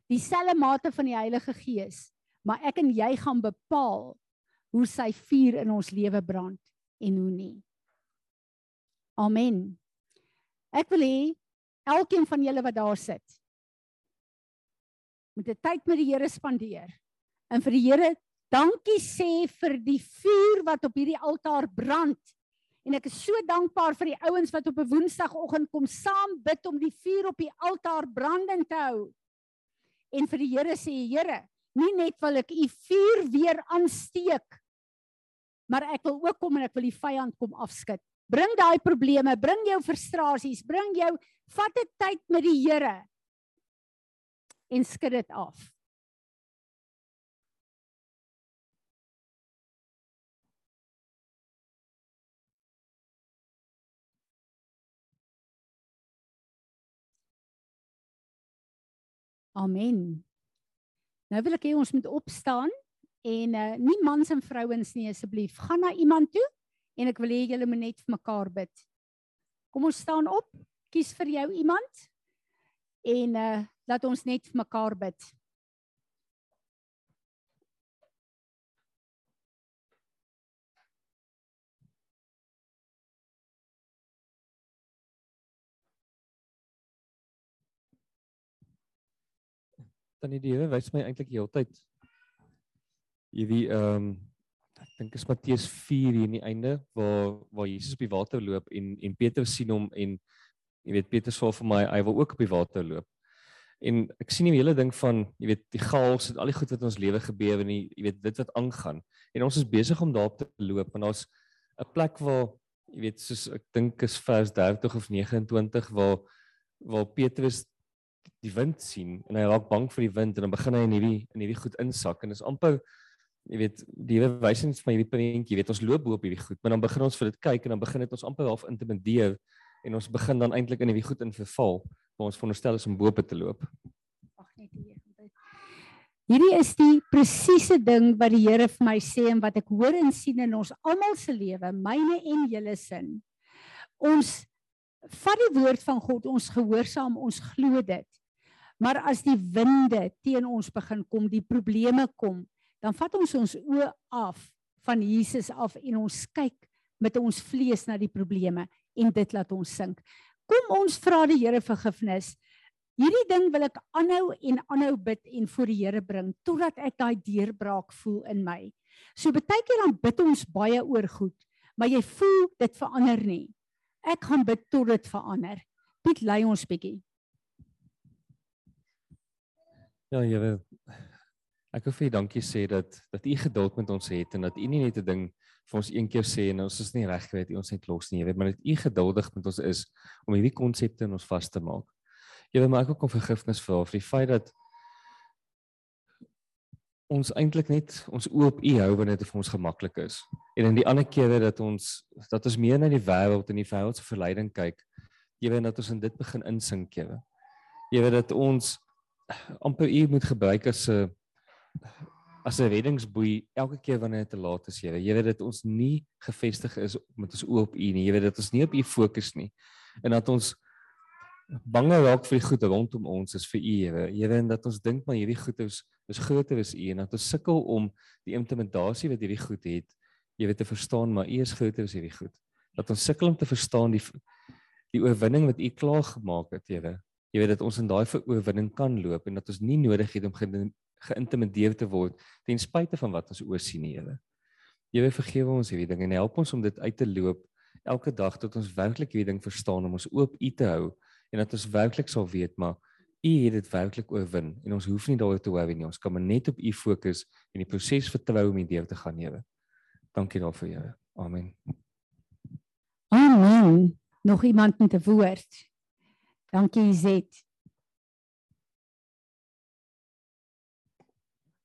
Dieselfde mate van die Heilige Gees, maar ek en jy gaan bepaal hoe sy vuur in ons lewe brand en hoe nie. Amen. Ek wil hê elkeen van julle wat daar sit moet 'n tyd met die Here spandeer. En vir die Here dankie sê vir die vuur wat op hierdie altaar brand. En ek is so dankbaar vir die ouens wat op 'n Woensdagoggend kom saam bid om die vuur op die altaar brandend te hou. En vir die Here sê, Here, nie net wil ek u vuur weer aansteek, maar ek wil ook kom en ek wil die vyand kom afskud. Bring daai probleme, bring jou frustrasies, bring jou vat 'n tyd met die Here en skud dit af. Amen. Nou wil ek hê ons moet opstaan en uh, nie mans en vrouens nie asseblief. Gaan na iemand toe en ek wil hê julle moet net vir mekaar bid. Kom ons staan op. Kies vir jou iemand en uh laat ons net vir mekaar bid. Tannie die Here wys my eintlik die hele tyd hierdie ehm um, ek dink is Matteus 4 hier in die einde waar waar Jesus op die water loop en en Petrus sien hom en jy weet Petrus sê vir my hy wil ook op die water loop. En ek sien die hele ding van jy weet die chaos en al die goed wat in ons lewe gebeur en die, jy weet dit wat aangaan. En ons is besig om daarop te loop en daar's 'n plek waar jy weet soos ek dink is vers 30 of 29 waar waar Petrus die wind sien en hy raak bang vir die wind en dan begin hy in hierdie in hierdie goed insak en is amper jy weet die Here wys ons van hierdie prentjie, jy weet ons loop bo op hierdie goed, maar dan begin ons vir dit kyk en dan begin dit ons amper half intimideer en ons begin dan eintlik in hierdie goed in verval waar ons veronderstel is om bo op te loop. Wag net hier. Hierdie is die presiese ding wat die Here vir my sê en wat ek hoor en sien in ons almal se lewe, myne en julle sin. Ons vat die woord van God, ons gehoorsaam, ons glo dit. Maar as die winde teen ons begin kom, die probleme kom, dan vat ons ons oë af van Jesus af en ons kyk met ons vlees na die probleme en dit laat ons sink. Kom ons vra die Here vergifnis. Hierdie ding wil ek aanhou en aanhou bid en voor die Here bring totdat ek daai deurbraak voel in my. So baie keer dan bid ons baie oor goed, maar jy voel dit verander nie. Ek gaan bid tot dit verander. Piet lei ons bietjie. Ja, Here. Ek wil vir U dankie sê dat dat U geduld met ons het en dat U nie net 'n ding vir ons een keer sê en ons is nie reg geweet U ons net los nie, weet, maar dat U geduldig met ons is om hierdie konsepte in ons vas te maak. Weet, maar ek wil kom vergifnis vra vir die feit dat ons eintlik net ons oë op U hou wanneer dit vir ons gemaklik is. En in die ander kere dat ons dat ons meer na die wêreld en die wêreld se verleiding kyk, jy weet dat ons in dit begin insink. Jy weet dat ons amper U moet gebruik as 'n as 'n reddingsboei elke keer wanneer dit te laat is, Here. Weet dat ons nie gefestig is met ons oë op U nie. Weet dat ons nie op U fokus nie. En dat ons bange raak vir die goed rondom ons is vir U, Here. Here en dat ons dink maar hierdie goed is is groter as U en dat ons sukkel om die intimidasie wat hierdie goed het, jy weet te verstaan, maar U is groter as hierdie goed. Dat ons sukkel om te verstaan die die oorwinning wat U klaar gemaak het, Here. Jy weet dat ons in daai oorwinning kan loop en dat ons nie nodig het om geïntimideer te word ten spyte van wat ons oor sien, Here. Here vergewe ons hierdie ding en help ons om dit uit te loop elke dag tot ons werklik hierdie ding verstaan om ons oop U te hou en dat ons werklik sal weet maar U het dit werklik oorwin en ons hoef nie daaroor te worry nie. Ons kan maar net op U fokus en die proses vertrou om hierdeur te gaan, Here. Dankie daarvoor, Here. Amen. Amen. Nog iemand met 'n woord? Dankie Zet.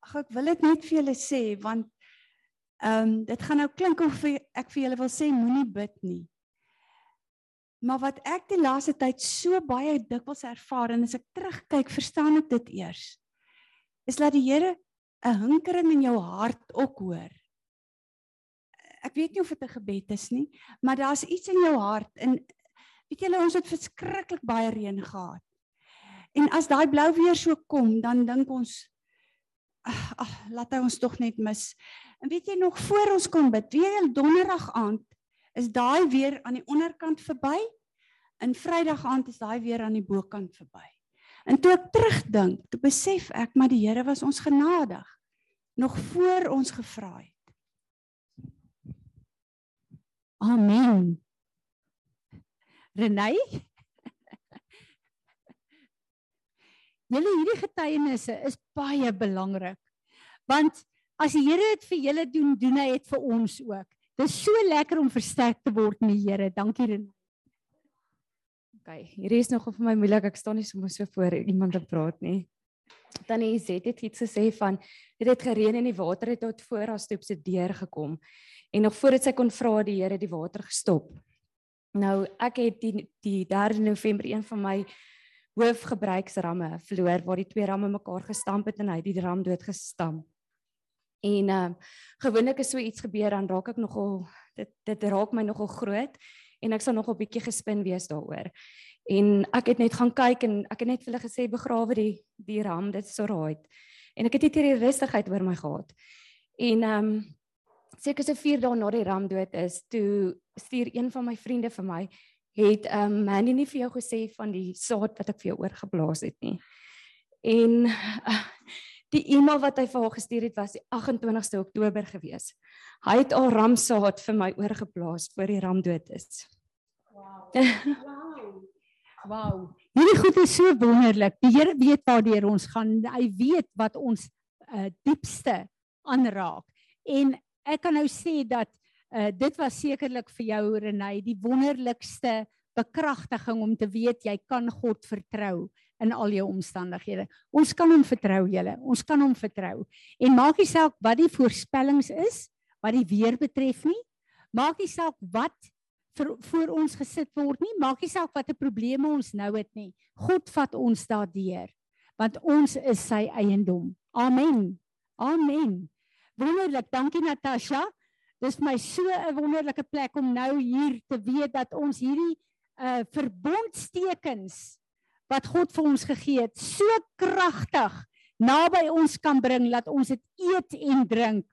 Ag ek wil dit net vir julle sê want ehm um, dit gaan nou klink of ek vir julle wil sê moenie bid nie. Maar wat ek die laaste tyd so baie dikwels ervaar en as ek terugkyk, verstaan ek dit eers. Is dat die Here 'n hinkering in jou hart ook hoor. Ek weet nie of dit 'n gebed is nie, maar daar's iets in jou hart en weet julle ons het verskriklik baie reën gehad. En as daai blou weer so kom, dan dink ons ag ah, laat hy ons tog net mis. En weet jy nog voor ons kom bid, weer donderdag aand is daai weer aan die onderkant verby. En Vrydag aand is daai weer aan die bokant verby. En toe ek terugdink, toe besef ek maar die Here was ons genadig nog voor ons gevra het. Amen. Renay? Julle hierdie getuienisse is baie belangrik. Want as die Here dit vir julle doen, doen hy dit vir ons ook. Dit is so lekker om versterk te word in die Here. Dankie Renay. Okay, hierdie is nogal vir my moeilik. Ek staan nie sommer so voor iemand te praat nie. Tannie Zet het iets gesê van dit het gereën en die water het tot voor haar stoep se deur gekom. En nog voordat sy kon vra die Here die water gestop. Nou ek het die die 3 November een van my hoofgebruiksramme verloor waar die twee ramme mekaar gestamp het en hy het die ram doodgestamp. En ehm uh, gewoonlik as so iets gebeur dan raak ek nogal dit dit raak my nogal groot en ek sal nogal bietjie gespin wees daaroor. En ek het net gaan kyk en ek het net vir hulle gesê begrawe die die ram dit is so right. En ek het net hierdie rustigheid oor my gehad. En ehm um, seker so 4 dae na die ram dood is, toe stuur een van my vriende vir my het ehm um, Mandy nie vir jou gesê van die saad wat ek vir jou oorgeblaas het nie. En uh, die e-mail wat hy vir haar gestuur het was die 28ste Oktober gewees. Hy het al ramsaad vir my oorgeblaas voor die ram dood is. Wow. Wow. Wow. Hierdie goed is so wonderlik. Die Here weet waartoe ons gaan. Hy weet wat ons uh, diepste aanraak. En ek kan nou sê dat uh, dit was sekerlik vir jou Renay die wonderlikste bekragtiging om te weet jy kan God vertrou in al jou omstandighede. Ons kan hom vertrou julle. Ons kan hom vertrou. En maak nie saak wat die voorspellings is wat die weer betref nie. Maak nie saak wat vir voor ons gesit word nie. Maak nie saak watter probleme ons nou het nie. God vat ons daardeur want ons is sy eiendom. Amen. Amen. Wonderlik. Dankie Natasha. Dis my so 'n wonderlike plek om nou hier te weet dat ons hierdie uh verbondstekens wat God vir ons gegee het, so kragtig naby ons kan bring dat ons dit eet en drink.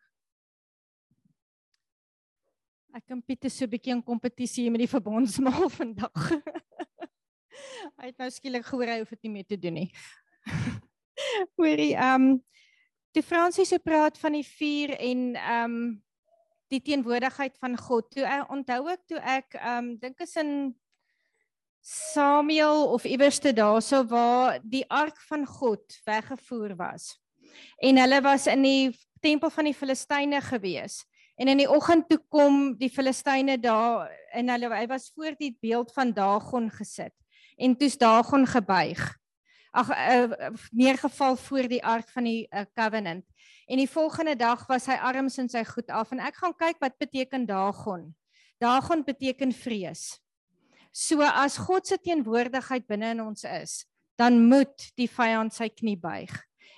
Ek en Piet is so 'n bietjie in kompetisie met die verbondsmaal vandag. hy het nou skielik gehoor hy hoef dit nie meer te doen nie. Hoorie, ehm um, toe Fransie so praat van die vuur en ehm um, die teenwoordigheid van God. Toe ek onthou ek toe ek ehm um, dink is in Samuel of iewerste daarso waar die ark van God weggevoer was. En hulle was in die tempel van die Filistyne gewees. En in die oggend toe kom die Filistyne daar en hulle hy was voor die beeld van Dagon gesit. En toe's Dagon gebuig. Ag uh, neergeval voor die ark van die uh, covenant. En die volgende dag was sy arms en sy goed af en ek gaan kyk wat beteken Dagon. Dagon beteken vrees. So as God se teenwoordigheid binne in ons is, dan moet die vyand sy knie buig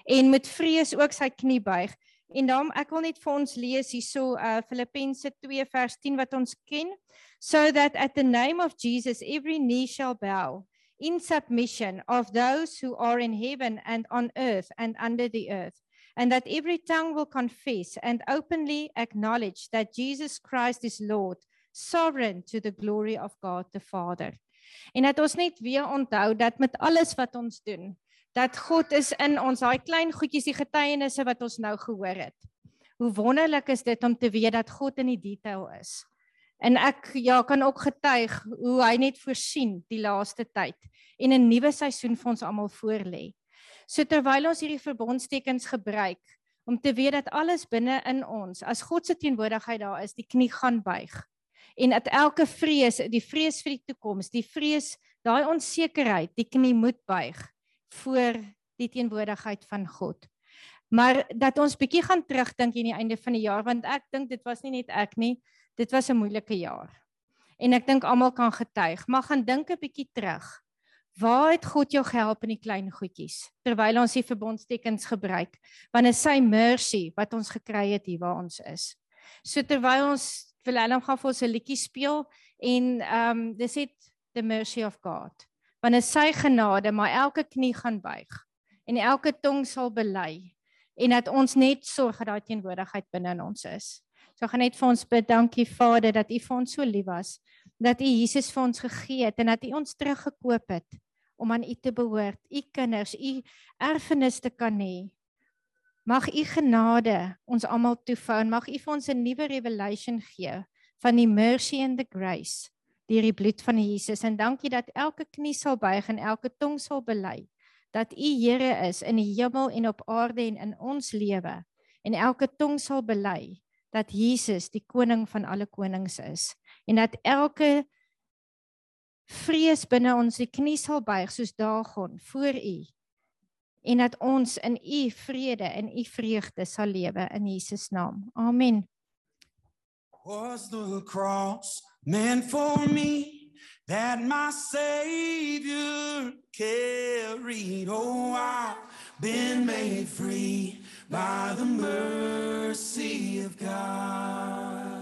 en met vrees ook sy knie buig. En dan ek wil net vir ons lees hierso uh Filippense 2 vers 10 wat ons ken so that at the name of Jesus every knee shall bow in submission of those who are in heaven and on earth and under the earth and that every tongue will confess and openly acknowledge that Jesus Christ is Lord sovereign to the glory of God the Father. En dat ons net weer onthou dat met alles wat ons doen, dat God is in ons daai klein goedjies die getuienisse wat ons nou gehoor het. Hoe wonderlik is dit om te weet dat God in die detail is. En ek ja kan ook getuig hoe hy net voorsien die laaste tyd en 'n nuwe seisoen vir ons almal voorlê. So terwyl ons hierdie verbondstekens gebruik om te weet dat alles binne in ons as God se teenwoordigheid daar is, die knie gaan buig en dat elke vrees, die vrees vir die toekoms, die vrees, daai onsekerheid, die knie moet buig voor die teenwoordigheid van God. Maar dat ons bietjie gaan terugdink in die einde van die jaar want ek dink dit was nie net ek nie, dit was 'n moeilike jaar. En ek dink almal kan getuig, maar gaan dink 'n bietjie terug. Waar het God jou gehelp in die klein goedjies terwyl ons die verbondstekens gebruik? Want is sy mercy wat ons gekry het hier waar ons is. So terwyl ons Willem gaan vir ons 'n liedjie speel en ehm um, dis het the mercy of God. Want is sy genade, maar elke knie gaan buig en elke tong sal bely en dat ons net sorg dat daai teenwoordigheid binne in ons is. So gaan net vir ons bid, dankie Vader dat U vir ons so lief was, dat U Jesus vir ons gegee het en dat U ons teruggekoop het om aan U te behoort, U kinders, U erfenis te kan hê. Mag U genade ons almal toevou en mag U vir ons 'n nuwe revelation gee van die mercy and the grace deur die bloed van Jesus en dankie dat elke knie sal buig en elke tong sal bely dat U Here is in die hemel en op aarde en in ons lewe en elke tong sal bely dat Jesus die koning van alle konings is en dat elke vrees binne ons die knie sal buig soos Dagon voor U en dat ons in U vrede en U vreugde sal lewe in Jesus naam. Amen. Was the cross meant for me that my Savior carried? Oh, I've been made free by the mercy of God.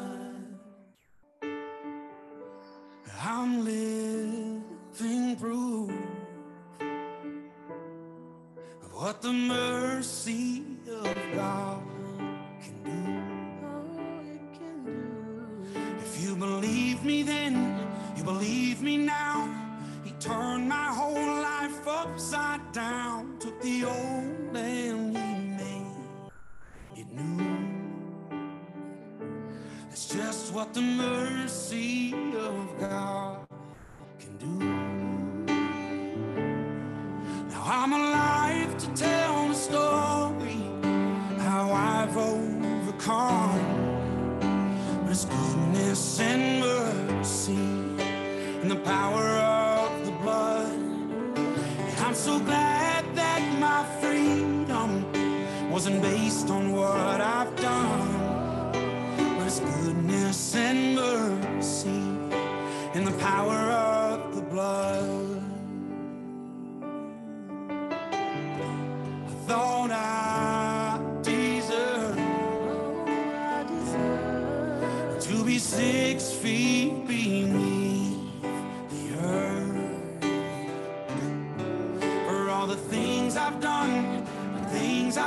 I'm living proof of what the mercy of God can do. If you believe me then, you believe me now. He turned my whole life upside down, took the old the mercy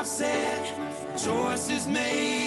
said, choices made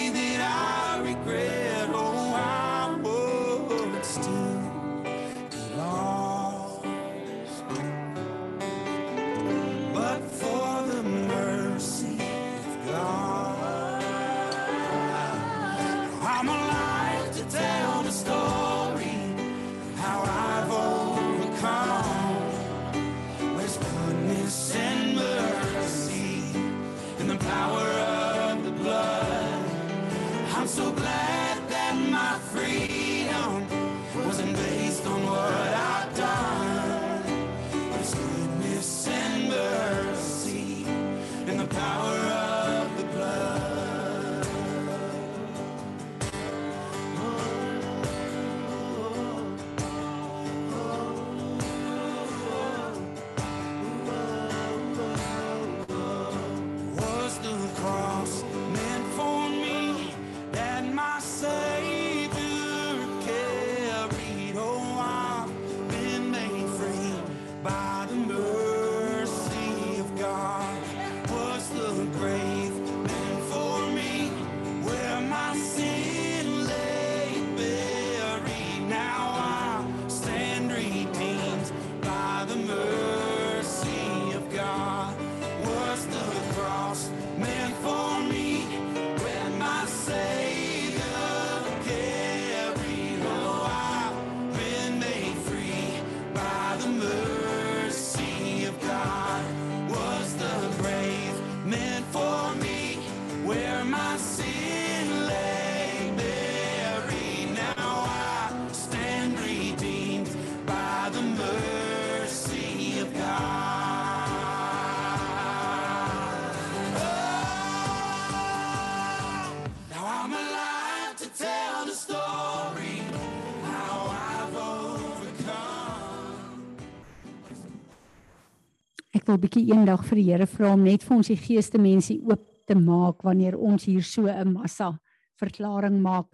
wil bietjie eendag vir die Here vra om net vir ons die geeste mense oop te maak wanneer ons hier so 'n massa verklaring maak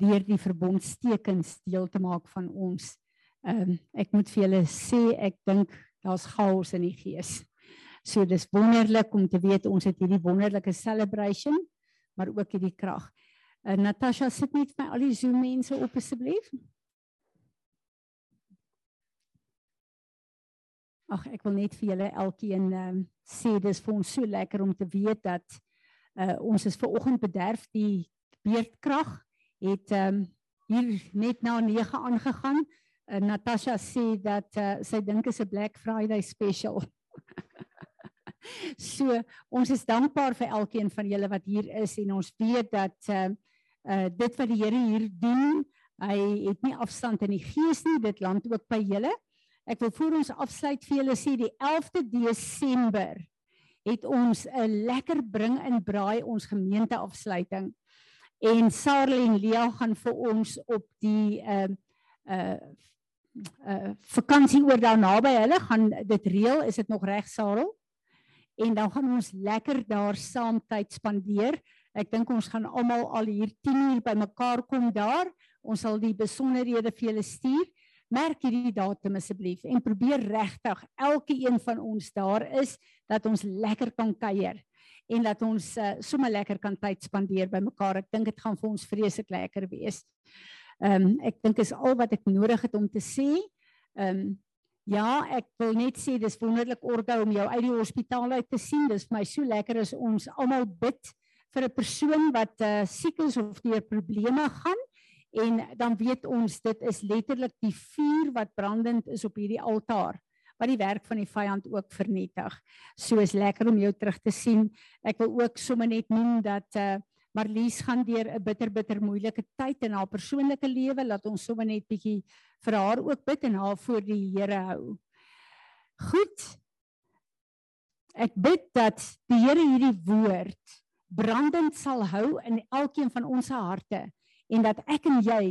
deur die verbondstekens deel te maak van ons. Ehm um, ek moet vir julle sê ek dink daar's chaos in die gees. So dis wonderlik om te weet ons het hierdie wonderlike celebration maar ook hierdie krag. Uh, Natasha sit net vir my al die Zoom mense op asseblief. Ag ek wil net vir julle elkeen um, sê dis vir ons so lekker om te weet dat uh, ons is ver oggend bederf die beerdkrag het um, hier net na 9 aangegaan. Uh, Natasha sê dat uh, sy dink is 'n Black Friday special. so ons is dankbaar vir elkeen van julle wat hier is en ons weet dat uh, uh dit wat die Here hier doen, hy het nie afstand in die gees nie, dit land ook by julle. Ek wil voor ons afsluit vir julle sê die 11de Desember het ons 'n lekker bring in braai ons gemeente afsluiting. En Sarah en Lia gaan vir ons op die ehm uh, uh uh vakansie oor daar naby hulle gaan dit reël, is dit nog reg Sarah? En dan gaan ons lekker daar saam tyd spandeer. Ek dink ons gaan almal al hier 10 uur bymekaar kom daar. Ons sal die besonderhede vir julle stuur. Merk hierdie datum asseblief en probeer regtig elke een van ons daar is dat ons lekker kan kuier en dat ons uh, sommer lekker kan tyd spandeer bymekaar. Ek dink dit gaan vir ons vreeslik lekker wees. Ehm um, ek dink is al wat ek nodig het om te sê. Ehm um, ja, ek wil net sê dis wonderlik orde om jou uit die hospitaal uit te sien. Dis vir my so lekker as ons almal bid vir 'n persoon wat uh, siek is of deur probleme gaan en dan weet ons dit is letterlik die vuur wat brandend is op hierdie altaar wat die werk van die vyand ook vernietig. So is lekker om jou terug te sien. Ek wil ook sommer net noem dat uh Marlies gaan deur 'n bitter bitter moeilike tyd in haar persoonlike lewe. Laat ons sommer net bietjie vir haar ook bid en haar voor die Here hou. Goed. Ek bid dat die Here hierdie woord brandend sal hou in elkeen van ons harte en dat ek en jy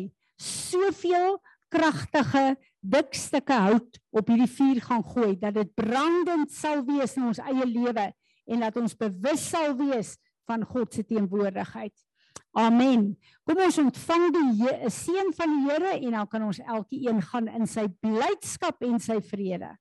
soveel kragtige dik stukke hout op hierdie vuur gaan gooi dat dit brandend sal wees in ons eie lewe en dat ons bewus sal wees van God se teenwoordigheid. Amen. Kom ons ontvang die seën van die Here en dan kan ons elkeen gaan in sy blydskap en sy vrede.